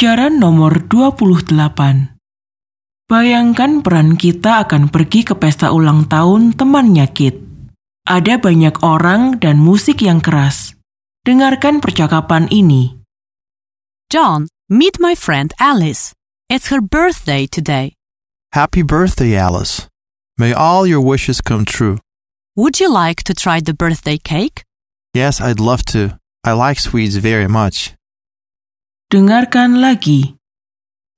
Pelajaran nomor 28 Bayangkan peran kita akan pergi ke pesta ulang tahun temannya Kit. Ada banyak orang dan musik yang keras. Dengarkan percakapan ini. John, meet my friend Alice. It's her birthday today. Happy birthday, Alice. May all your wishes come true. Would you like to try the birthday cake? Yes, I'd love to. I like sweets very much. Dengarkan lagi.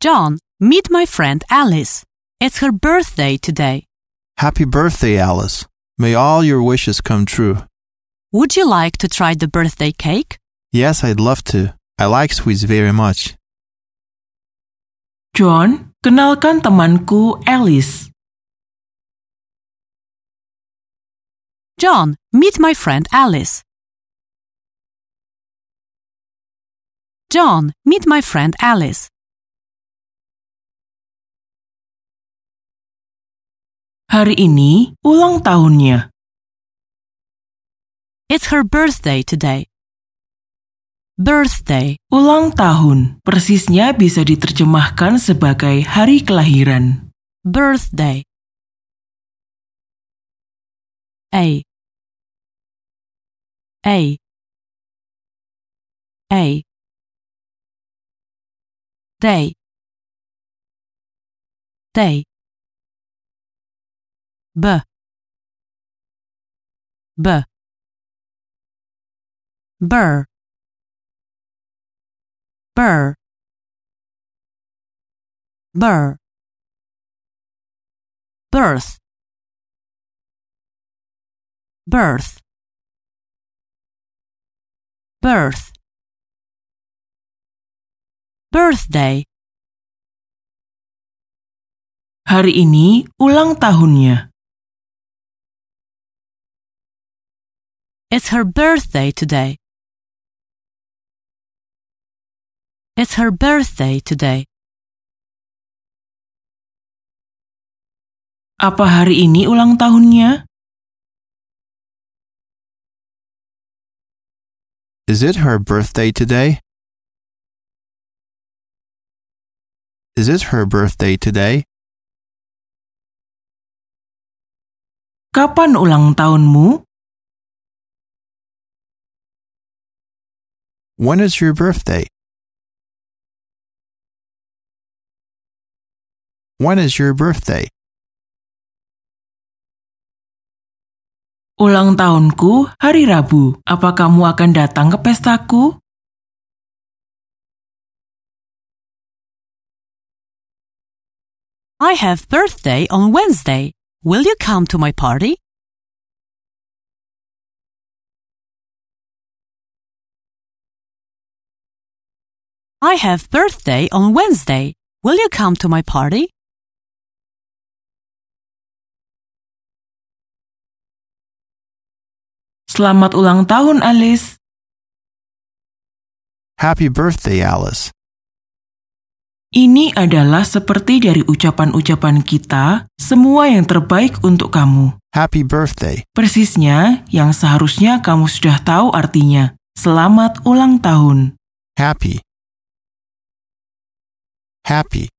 John, meet my friend Alice. It's her birthday today. Happy birthday, Alice. May all your wishes come true. Would you like to try the birthday cake? Yes, I'd love to. I like sweets very much. John, kenalkan temanku Alice. John, meet my friend Alice. John, meet my friend Alice. Hari ini ulang tahunnya. It's her birthday today. Birthday, Ulang tahun persisnya bisa diterjemahkan sebagai hari kelahiran. birthday. A. A. A. Day. Day. B. B. Burr. Burr. Burr. Birth. Birth. Birth. Birthday. Hari ini ulang tahunnya. It's her birthday today. It's her birthday today. Apa hari ini ulang tahunnya? Is it her birthday today? Is it her birthday today? Kapan ulang tahunmu? When is your birthday? When is your birthday? Ulang tahunku hari Rabu. Apa kamu akan datang ke pestaku? I have birthday on Wednesday. Will you come to my party? I have birthday on Wednesday. Will you come to my party? Selamat ulang tahun, Alice. Happy birthday, Alice. Ini adalah seperti dari ucapan-ucapan kita, semua yang terbaik untuk kamu. Happy birthday. Persisnya yang seharusnya kamu sudah tahu artinya. Selamat ulang tahun. Happy. Happy.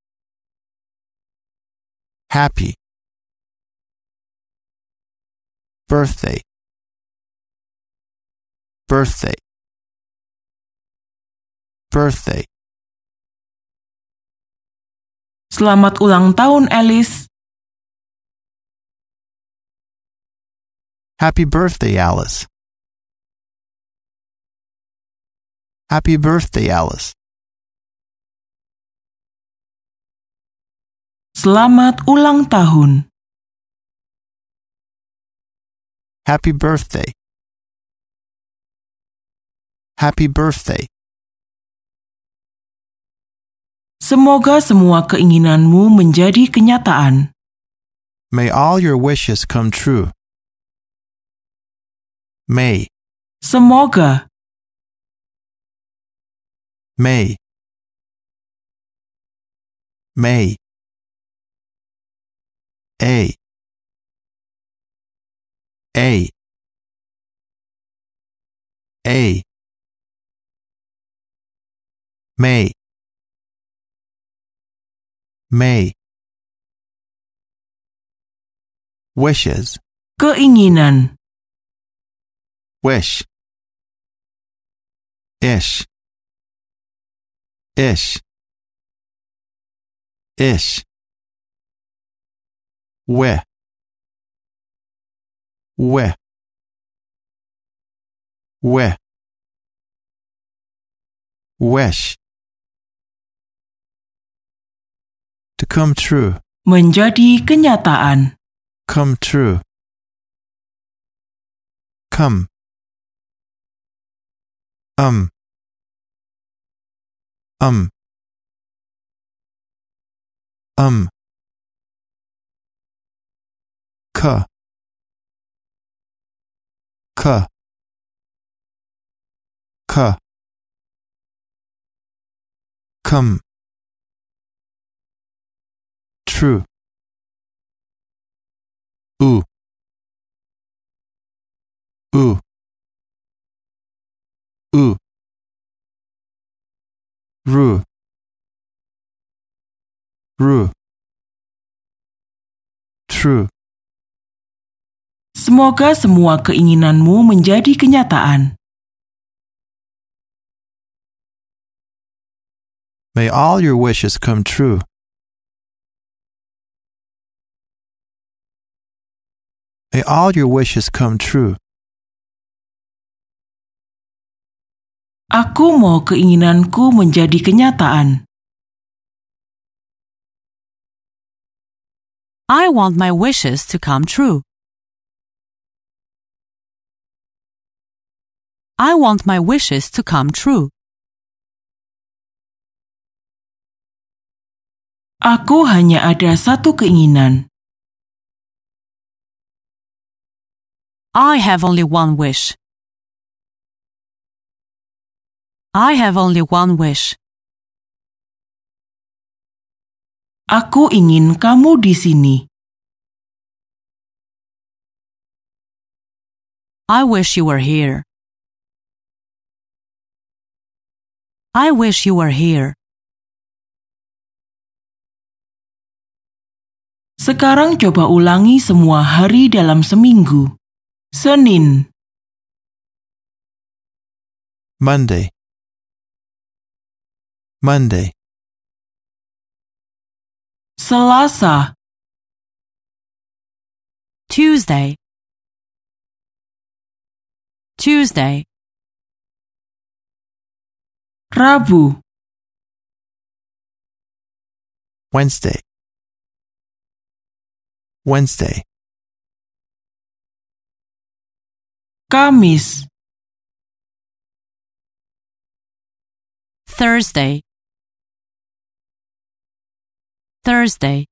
Happy. Birthday. Birthday. Birthday. Selamat ulang tahun, Alice. Happy birthday, Alice. Happy birthday, Alice. Selamat ulang tahun. Happy birthday. Happy birthday. Semoga semua keinginanmu menjadi kenyataan. May all your wishes come true. May, Semoga may, may. A, A, A. May, may. Wishes, keinginan, wish. Ish. Ish. Ish. We. We. We. Wish. To come true. menjadi kenyataan. Come true. Come. Um. Um. Um. Ka. Ka. Ka. Come. True. Ooh. Ooh. Ooh. Ru. Ru. True. Semoga semua keinginanmu menjadi kenyataan. May all your wishes come true. May all your wishes come true. Aku mau keinginanku menjadi kenyataan. I want my wishes to come true. I want my wishes to come true. Aku hanya ada satu keinginan. I have only one wish. I have only one wish. Aku ingin kamu di sini. I wish you were here. I wish you were here. Sekarang coba ulangi semua hari dalam seminggu. Senin, Monday. Monday. Selasa, Tuesday. Tuesday. Rabu, Wednesday. Wednesday. Kamis, Thursday. Thursday.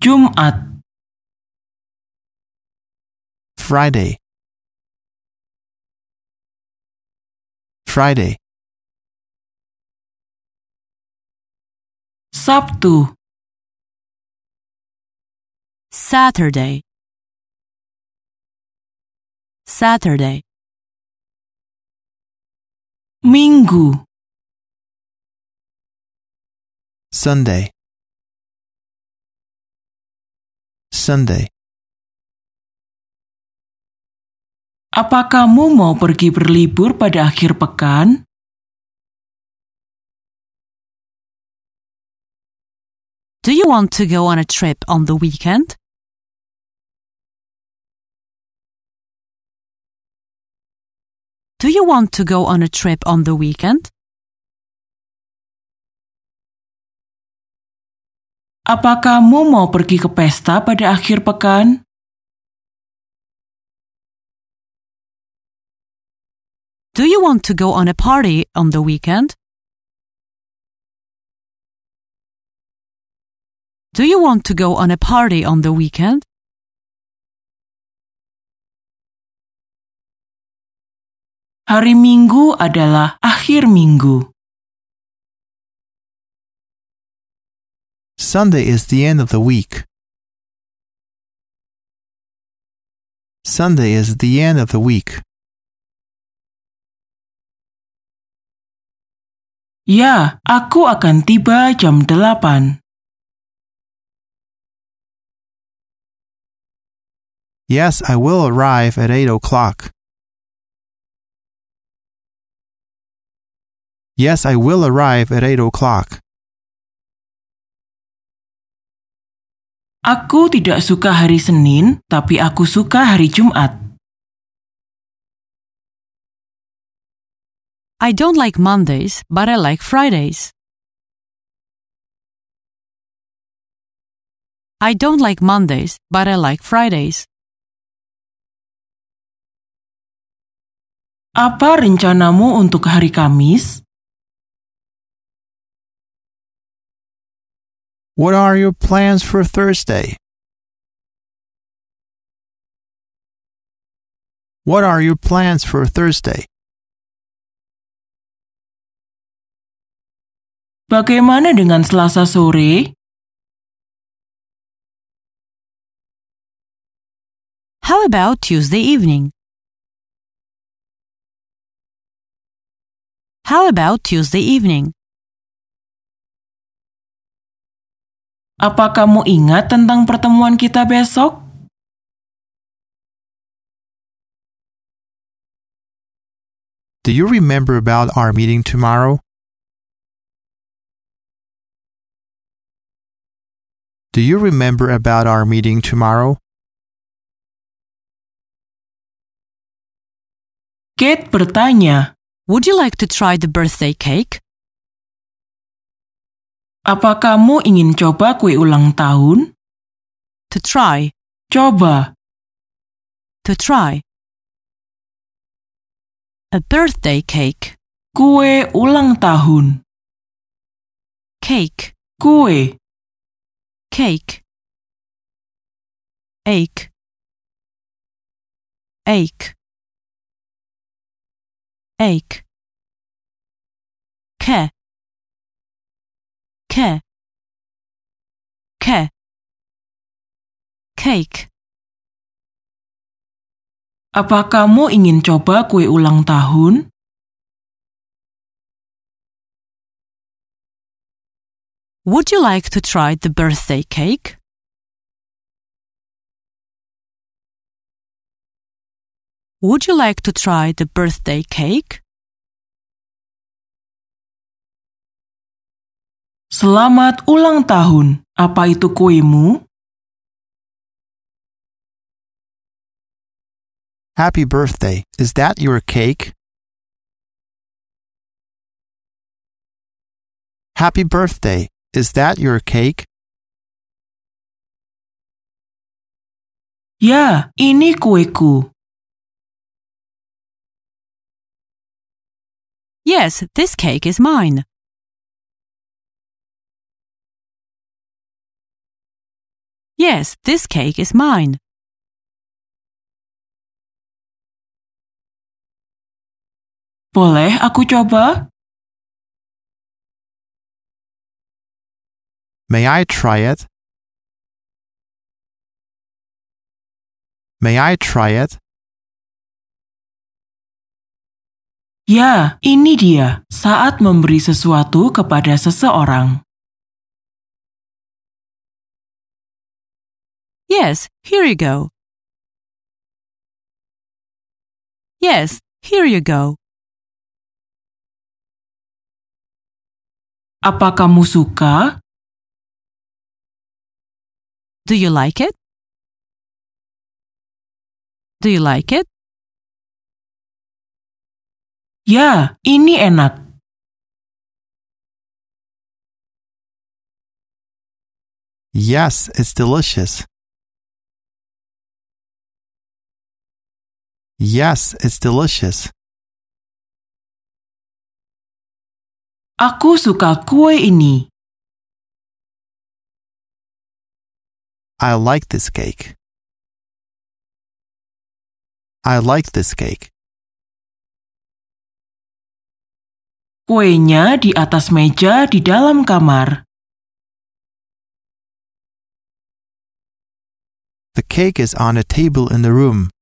Jumat, Friday. Friday. Sabtu, Saturday. Saturday. Minggu, Sunday. Sunday. apa kamu mau pergi berlibur pada akhir pekan? Do you want to go on a trip on the weekend? Do you want to go on a trip on the weekend? Apa kamu mau pergi ke pesta pada akhir pekan? Do you want to go on a party on the weekend? Do you want to go on a party on the weekend? Hari Minggu adalah akhir minggu. Sunday is the end of the week. Sunday is the end of the week. Ya, aku akan tiba jam 8. Yes, I will arrive at 8 o'clock. Yes, I will arrive at 8 o'clock. Aku tidak suka hari Senin, tapi aku suka hari Jumat. I don't like Mondays, but I like Fridays. I don't like Mondays, but I like Fridays. Apa rencanamu untuk hari Kamis? What are your plans for Thursday? What are your plans for Thursday? Bagaimana dengan Selasa sore? How about Tuesday evening? How about Tuesday evening? Apa kamu ingat tentang pertemuan kita besok? Do you remember about our meeting tomorrow? Do you remember about our meeting tomorrow? Kate bertanya, Would you like to try the birthday cake? Apa kamu ingin coba kue ulang tahun? To try. Coba. To try. A birthday cake. Kue ulang tahun. Cake. Kue. Cake. Ache. Ache. Ache. Ke. Ke. Ke. Cake. Apa kamu ingin coba kue ulang tahun? Would you like to try the birthday cake? Would you like to try the birthday cake? Selamat ulang tahun. Apa itu kuemu? Happy birthday. Is that your cake? Happy birthday. Is that your cake? Ya, ini kueku. Yes, this cake is mine. Yes, this cake is mine. Boleh aku coba? May I try it? May I try it? Ya, ini dia. Saat memberi sesuatu kepada seseorang. Yes, here you go. Yes, here you go. Apa kamu suka? Do you like it? Do you like it? Ya, ini enak. Yes, it's delicious. Yes, it's delicious. Aku suka kue ini. I like this cake. I like this cake. Kuenya di atas meja di dalam kamar. The cake is on a table in the room.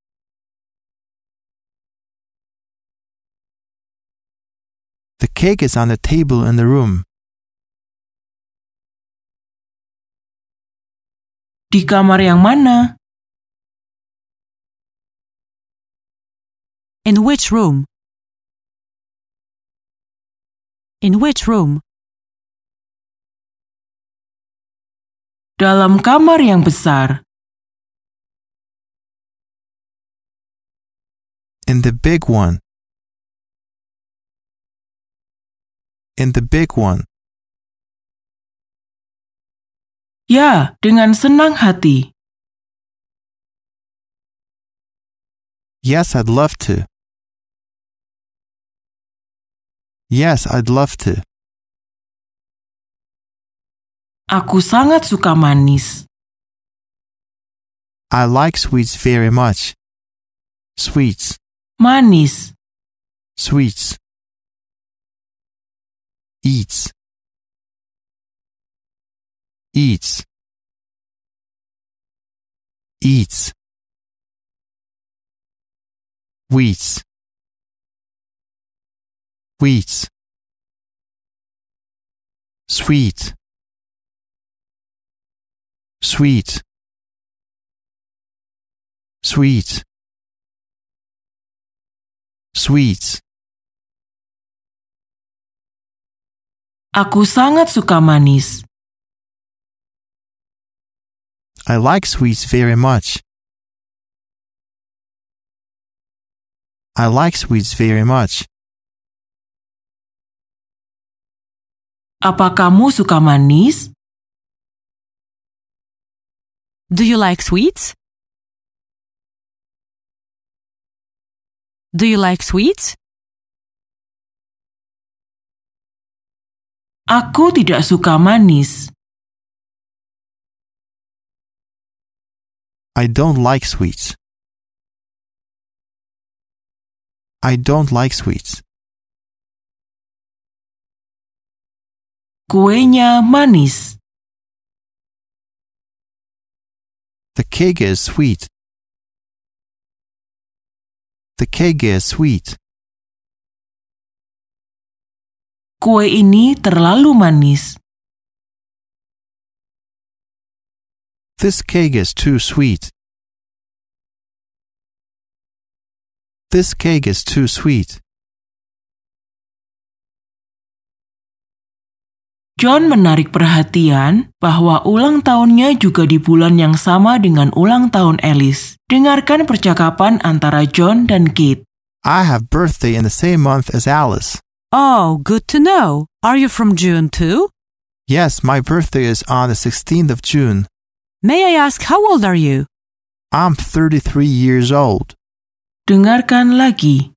The cake is on the table in the room. Di kamar yang mana? In which room? In which room? Dalam kamar yang besar. In the big one. In the big one. Ya, dengan senang hati. Yes, I'd love to. Yes, I'd love to. Aku sangat suka manis. I like sweets very much. Sweets, Manis. sweets. Eats. Eats. Wheats. Wheats. Sweet. Sweet. Sweet. Sweets. Aku sangat suka manis. I like sweets very much. I like sweets very much. Apa kamu suka manis? Do you like sweets? Do you like sweets? Aku tidak suka manis. I don't like sweets. I don't like sweets. Kuenya manis. The cake is sweet. The cake is sweet. Kue ini terlalu manis. This cake is too sweet. This cake is too sweet. John menarik perhatian bahwa ulang tahunnya juga di bulan yang sama dengan ulang tahun Alice. Dengarkan percakapan antara John dan Kate. I have birthday in the same month as Alice. Oh, good to know. Are you from June too? Yes, my birthday is on the 16th of June. May I ask how old are you? I'm 33 years old. Dengarkan lagi.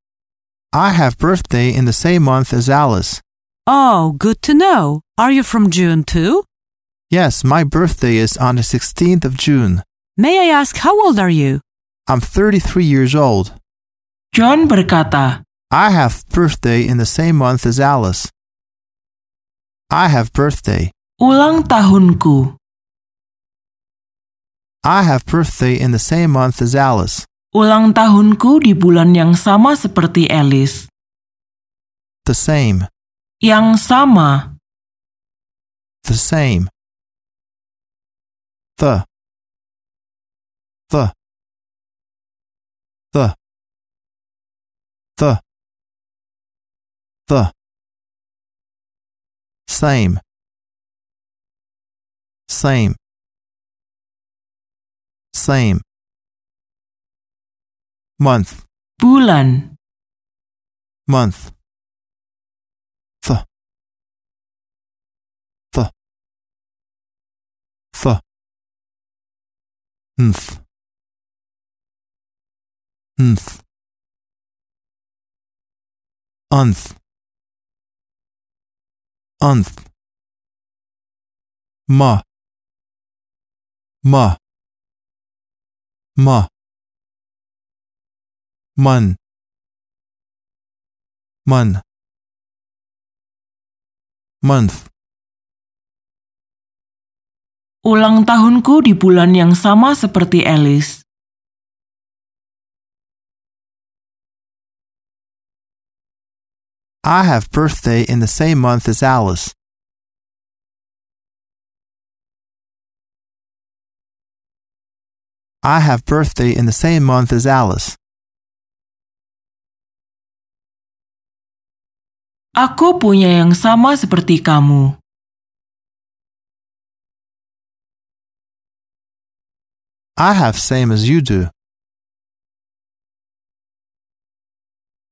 I have birthday in the same month as Alice. Oh, good to know. Are you from June too? Yes, my birthday is on the 16th of June. May I ask how old are you? I'm 33 years old. John berkata, I have birthday in the same month as Alice. I have birthday. ulang tahunku. I have birthday in the same month as Alice. Ulang tahunku di bulan yang sama seperti Alice. The same. Yang sama. The same. The. The. The. The. The. Same. Same. Same. Month. Bulan. Month. The. The. The. Nth. Nth. Unth. Unth. Ma. Ma. Ma. Mun. Mun. Month. Ulang tahunku di bulan yang sama seperti Alice. I have birthday in the same month as Alice. I have birthday in the same month as Alice. Aku punya yang sama seperti kamu. I have same as you do.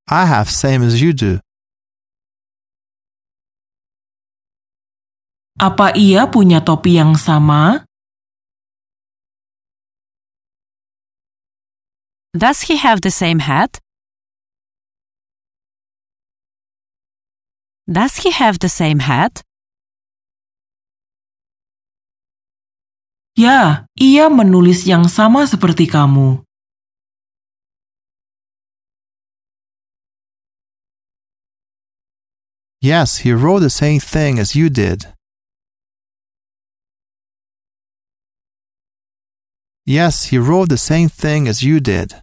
I have same as you do. Apa ia punya topi yang sama? Does he have the same hat? Does he have the same hat? Ya, ia menulis yang sama seperti kamu. Yes, he wrote the same thing as you did. Yes, he wrote the same thing as you did.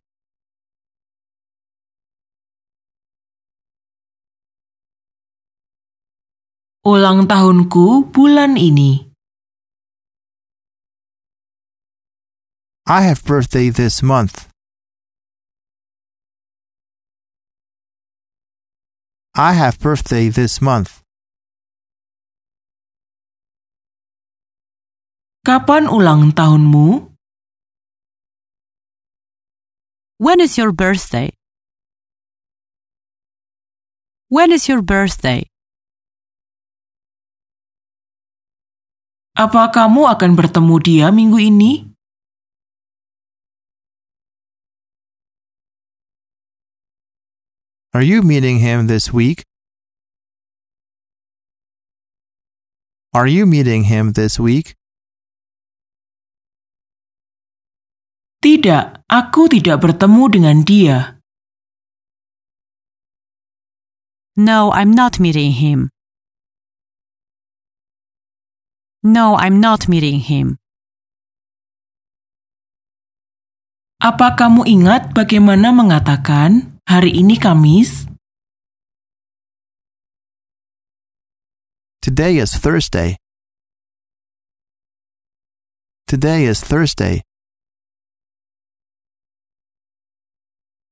Ulang tahunku bulan ini. I have birthday this month. I have birthday this month. Kapan ulang tahunmu? When is your birthday? When is your birthday? Apa kamu akan bertemu dia minggu ini? Are you meeting him this week? Are you meeting him this week? Tidak, aku tidak bertemu dengan dia. No, I'm not meeting him. No, I'm not meeting him. Apa kamu ingat bagaimana mengatakan hari ini Kamis? Today is Thursday. Today is Thursday.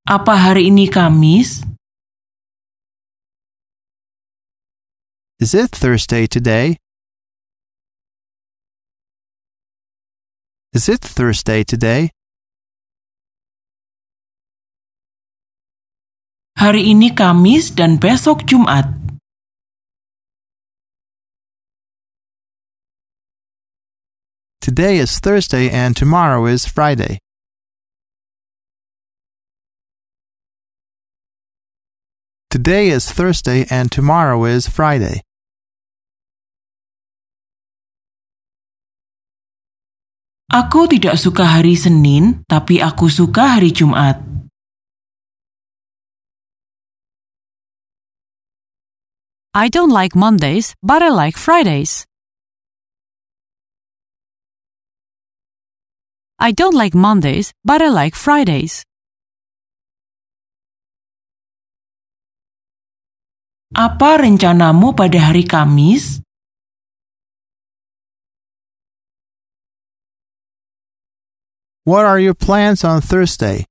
Apa hari ini Kamis? Is it Thursday today? Is it Thursday today? Hari ini Kamis dan besok Jumat. Today is Thursday and tomorrow is Friday. Today is Thursday and tomorrow is Friday. Aku tidak suka hari Senin, tapi aku suka hari Jumat. I don't like Mondays, but I like Fridays. I don't like Mondays, but I like Fridays. Apa rencanamu pada hari Kamis? What are your plans on Thursday?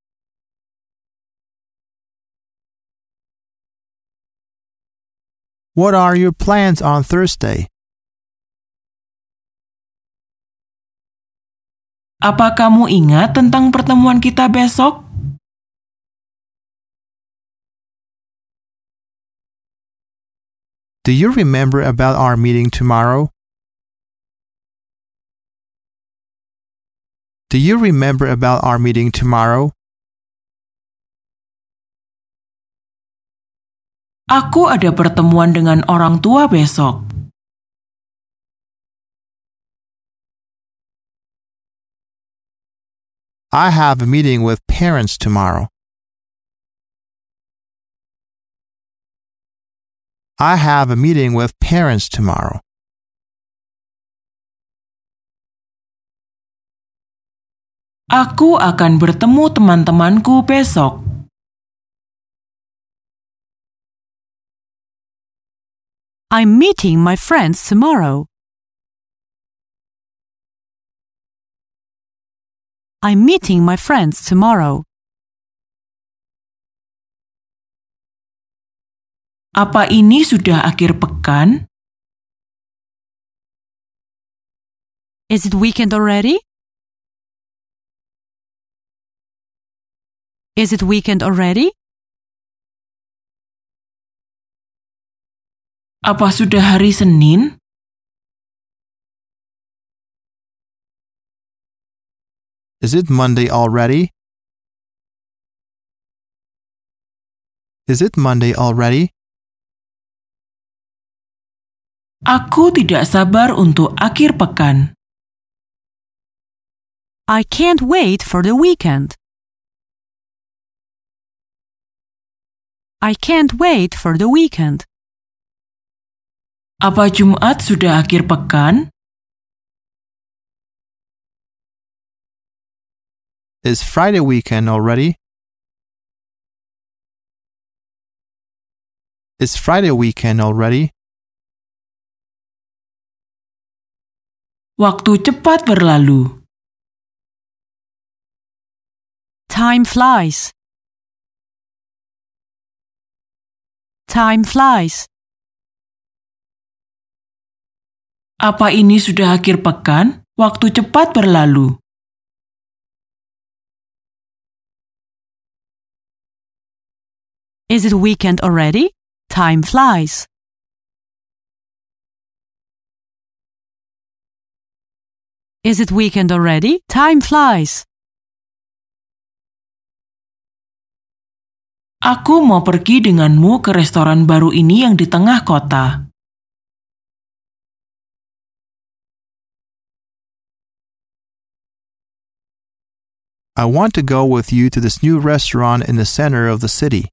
What are your plans on Thursday? Apa kamu ingat tentang pertemuan kita besok? Do you remember about our meeting tomorrow? Do you remember about our meeting tomorrow? Aku ada pertemuan dengan orang tua besok. I have a meeting with parents tomorrow. I have a meeting with parents tomorrow. Aku akan bertemu teman-temanku besok. I'm meeting my friends tomorrow. I'm meeting my friends tomorrow. Apa ini sudah akhir pekan? Is it weekend already? Is it weekend already? Apa sudah hari Senin? Is it Monday already? Is it Monday already? Aku tidak sabar untuk akhir pekan. I can't wait for the weekend. I can't wait for the weekend. Apa Jumat sudah akhir pekan? Is Friday weekend already? Is Friday weekend already? Waktu cepat berlalu. Time flies. Time flies. Apa ini sudah akhir pekan? Waktu cepat berlalu. Is it weekend already? Time flies. Is it weekend already? Time flies. Aku mau pergi denganmu ke restoran baru ini yang di tengah kota. I want to go with you to this new restaurant in the center of the city.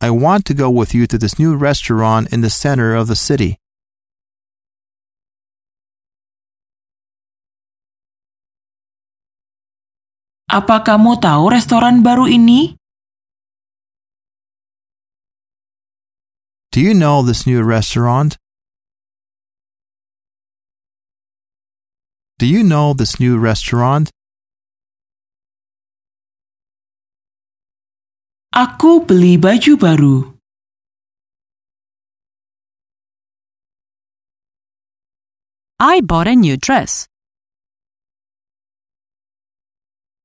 I want to go with you to this new restaurant in the center of the city. Apa kamu tahu restoran baru ini? Do you know this new restaurant? Do you know this new restaurant? Aku beli baju baru. I bought a new dress.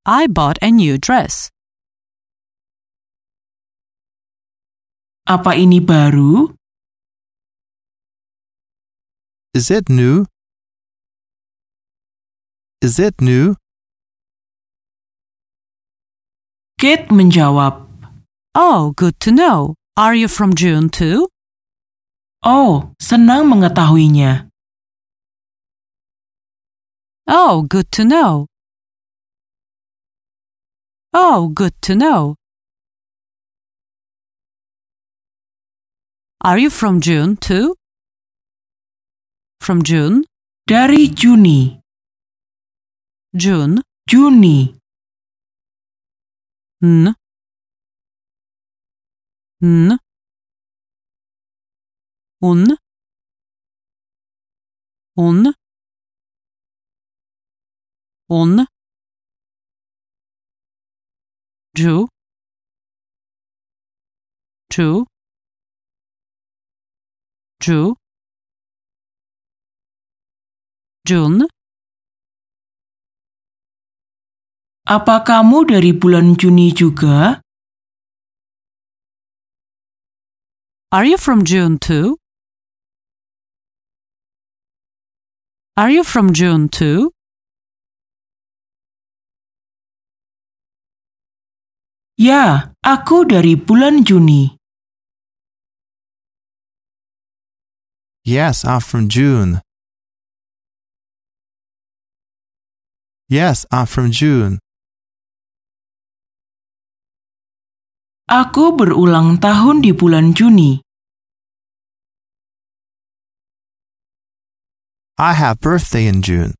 I bought a new dress. Apa ini baru? Is it new? Is it new? Kate menjawab, Oh, good to know. Are you from June too? "Oh, senang mengetahuinya." Oh, good to know. Oh, good to know. Are you from June too? From June? Dari Juni, June? Juni, N. Un, un, un, un, Joe. Joe. Joe. John. Apa kamu dari bulan Juni juga? Are you from June too? Are you from June too? Ya, aku dari bulan Juni. Yes, I'm from June. Yes, I'm from June. Aku berulang tahun di bulan Juni. I have birthday in June.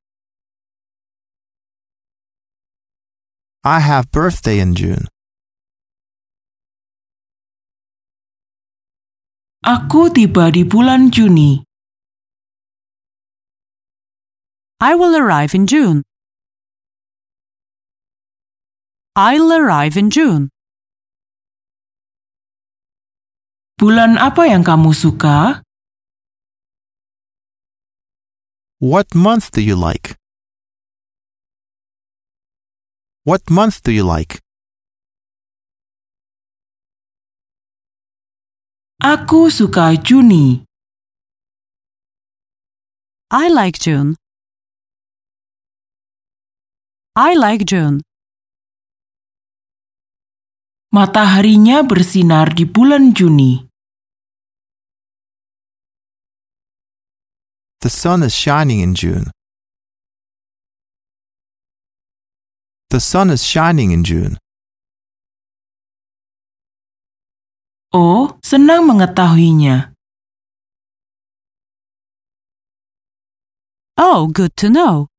I have birthday in June. Aku tiba di bulan Juni. I will arrive in June. I'll arrive in June. Bulan apa yang kamu suka? What month do you like? What month do you like? Aku suka Juni. I like June. I like June. Mataharinya bersinar di bulan Juni. The sun is shining in June. The sun is shining in June. Oh, senang mengetahuinya. Oh, good to know.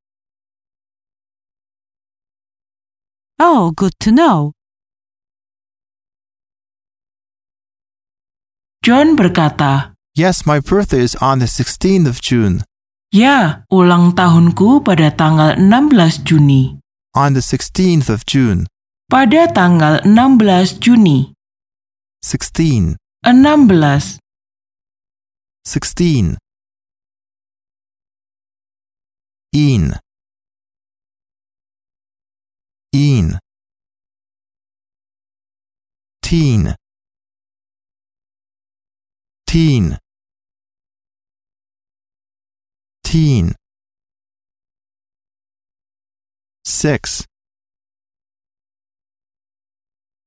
Oh, good to know. John berkata, Yes, my birthday is on the 16th of June. Ya, ulang tahunku pada tanggal 16 Juni. On the 16th of June. Pada tanggal 16 Juni. 16. 16. 16. In. In. Teen. Teen. Teen. Six.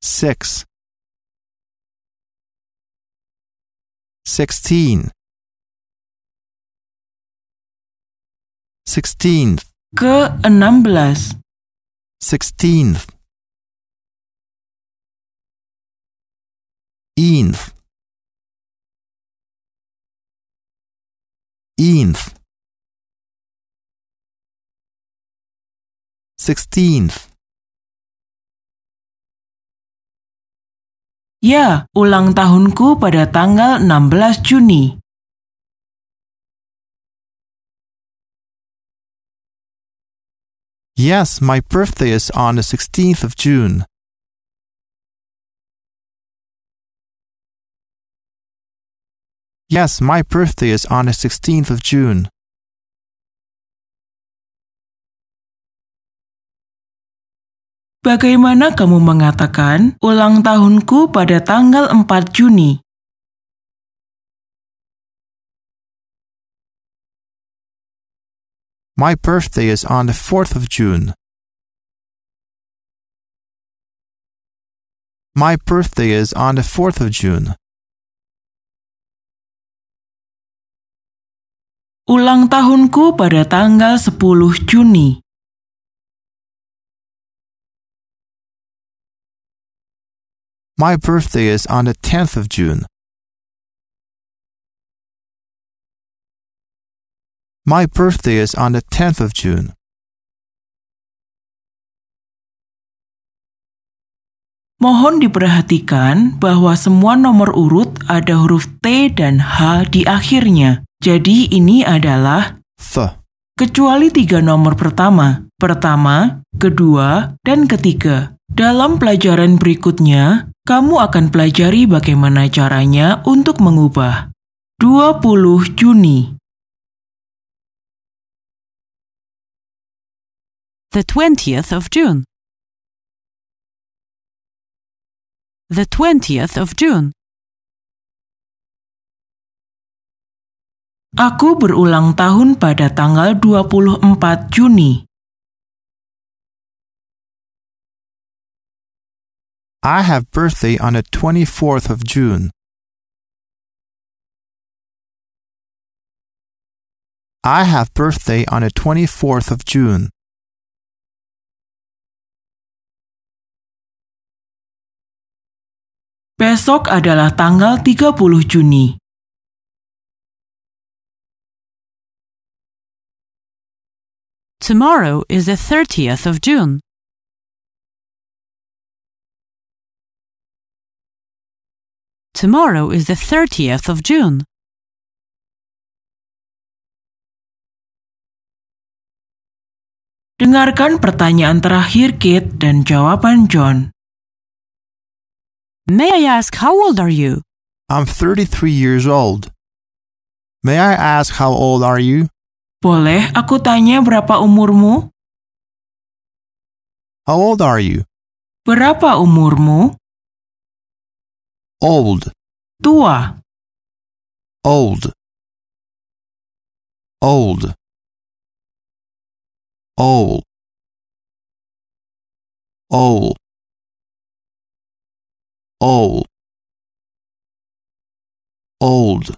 Six. Sixteen. Sixteenth. Ke-16. Sixteenth. Eenth. Eenth. Sixteenth. Ya, ulang tahunku pada tanggal 16 Juni. Yes, my birthday is on the 16th of June. Yes, my birthday is on the 16th of June. Bagaimana kamu mengatakan ulang tahunku pada tanggal 4 Juni? My birthday is on the 4th of June. My birthday is on the 4th of June. Ulang tahunku pada tanggal 10 Juni. My birthday is on the 10th of June. My birthday is on the 10th of June. Mohon diperhatikan bahwa semua nomor urut ada huruf T dan H di akhirnya. Jadi ini adalah Th. kecuali tiga nomor pertama, pertama, kedua, dan ketiga. Dalam pelajaran berikutnya, kamu akan pelajari bagaimana caranya untuk mengubah. 20 Juni, The 20th of June. The 20th of June. Aku berulang tahun pada tanggal 24 Juni. I have birthday on the 24th of June. I have birthday on the 24th of June. Besok adalah tanggal 30 Juni. Tomorrow is the 30th of June. Tomorrow is the 30th of June. Dengarkan pertanyaan terakhir Kate dan jawaban John. May I ask how old are you? I'm 33 years old. May I ask how old are you? Boleh aku tanya berapa umurmu? How old are you? Berapa umurmu? Old, Tua. old, old, old, old, old, old,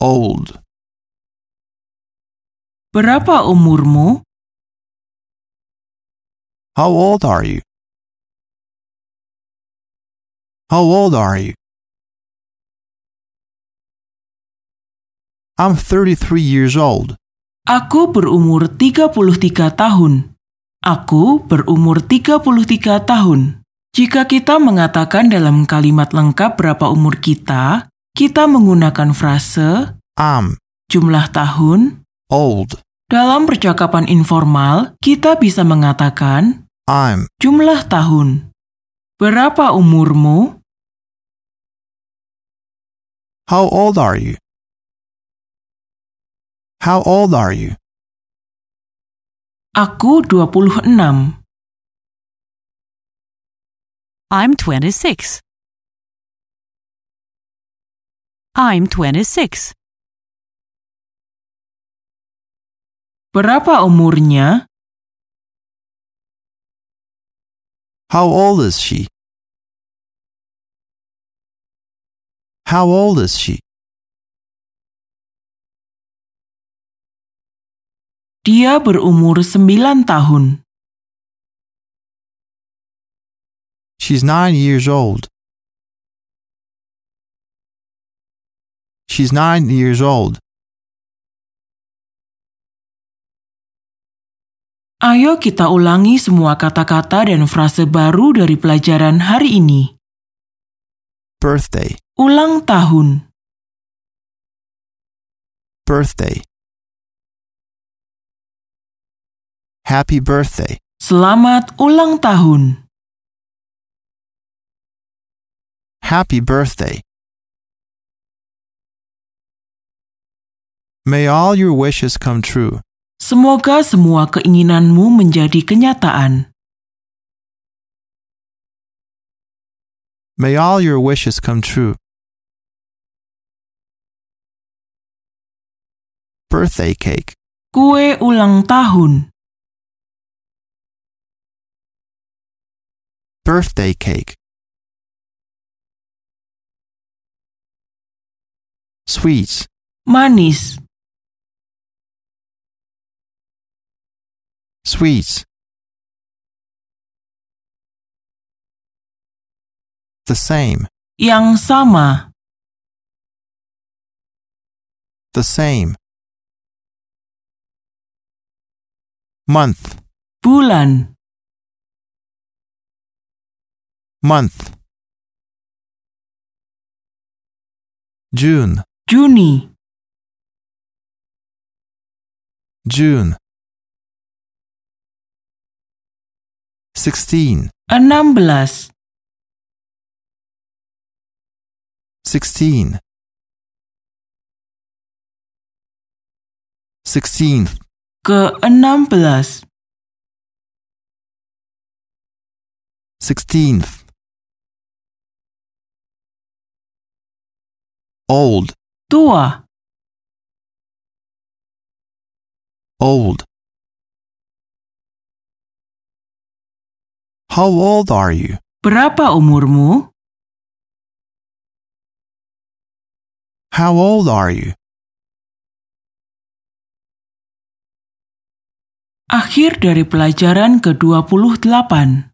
old. Berapa umurmu? How old are you? How old are you? I'm 33 years old. Aku berumur 33 tahun. Aku berumur 33 tahun. Jika kita mengatakan dalam kalimat lengkap berapa umur kita, kita menggunakan frase I'm jumlah tahun. Old. Dalam percakapan informal, kita bisa mengatakan I'm jumlah tahun. Berapa umurmu? How old are you? How old are you? Aku 26. I'm 26. I'm 26. Berapa umurnya? How old is she? How old is she? Dia berumur 9 tahun. She's nine years old. She's nine years old. Ayo kita ulangi semua kata-kata dan frase baru dari pelajaran hari ini. Birthday, Ulang tahun, birthday. Happy birthday. selamat ulang tahun, Happy birthday. May all your wishes come true. Semoga semua keinginanmu menjadi kenyataan. May all your wishes come true. Birthday cake, Kue ulang tahun, birthday cake. Sweets, manis, sweets. The same, yang sama, the same. Month, bulan, month. June, Juni, June. 16, 16, 16. 16th, ke-16, 16th. Old, tua, old. How old are you? berapa umurmu? How old are you? Akhir dari pelajaran ke-28.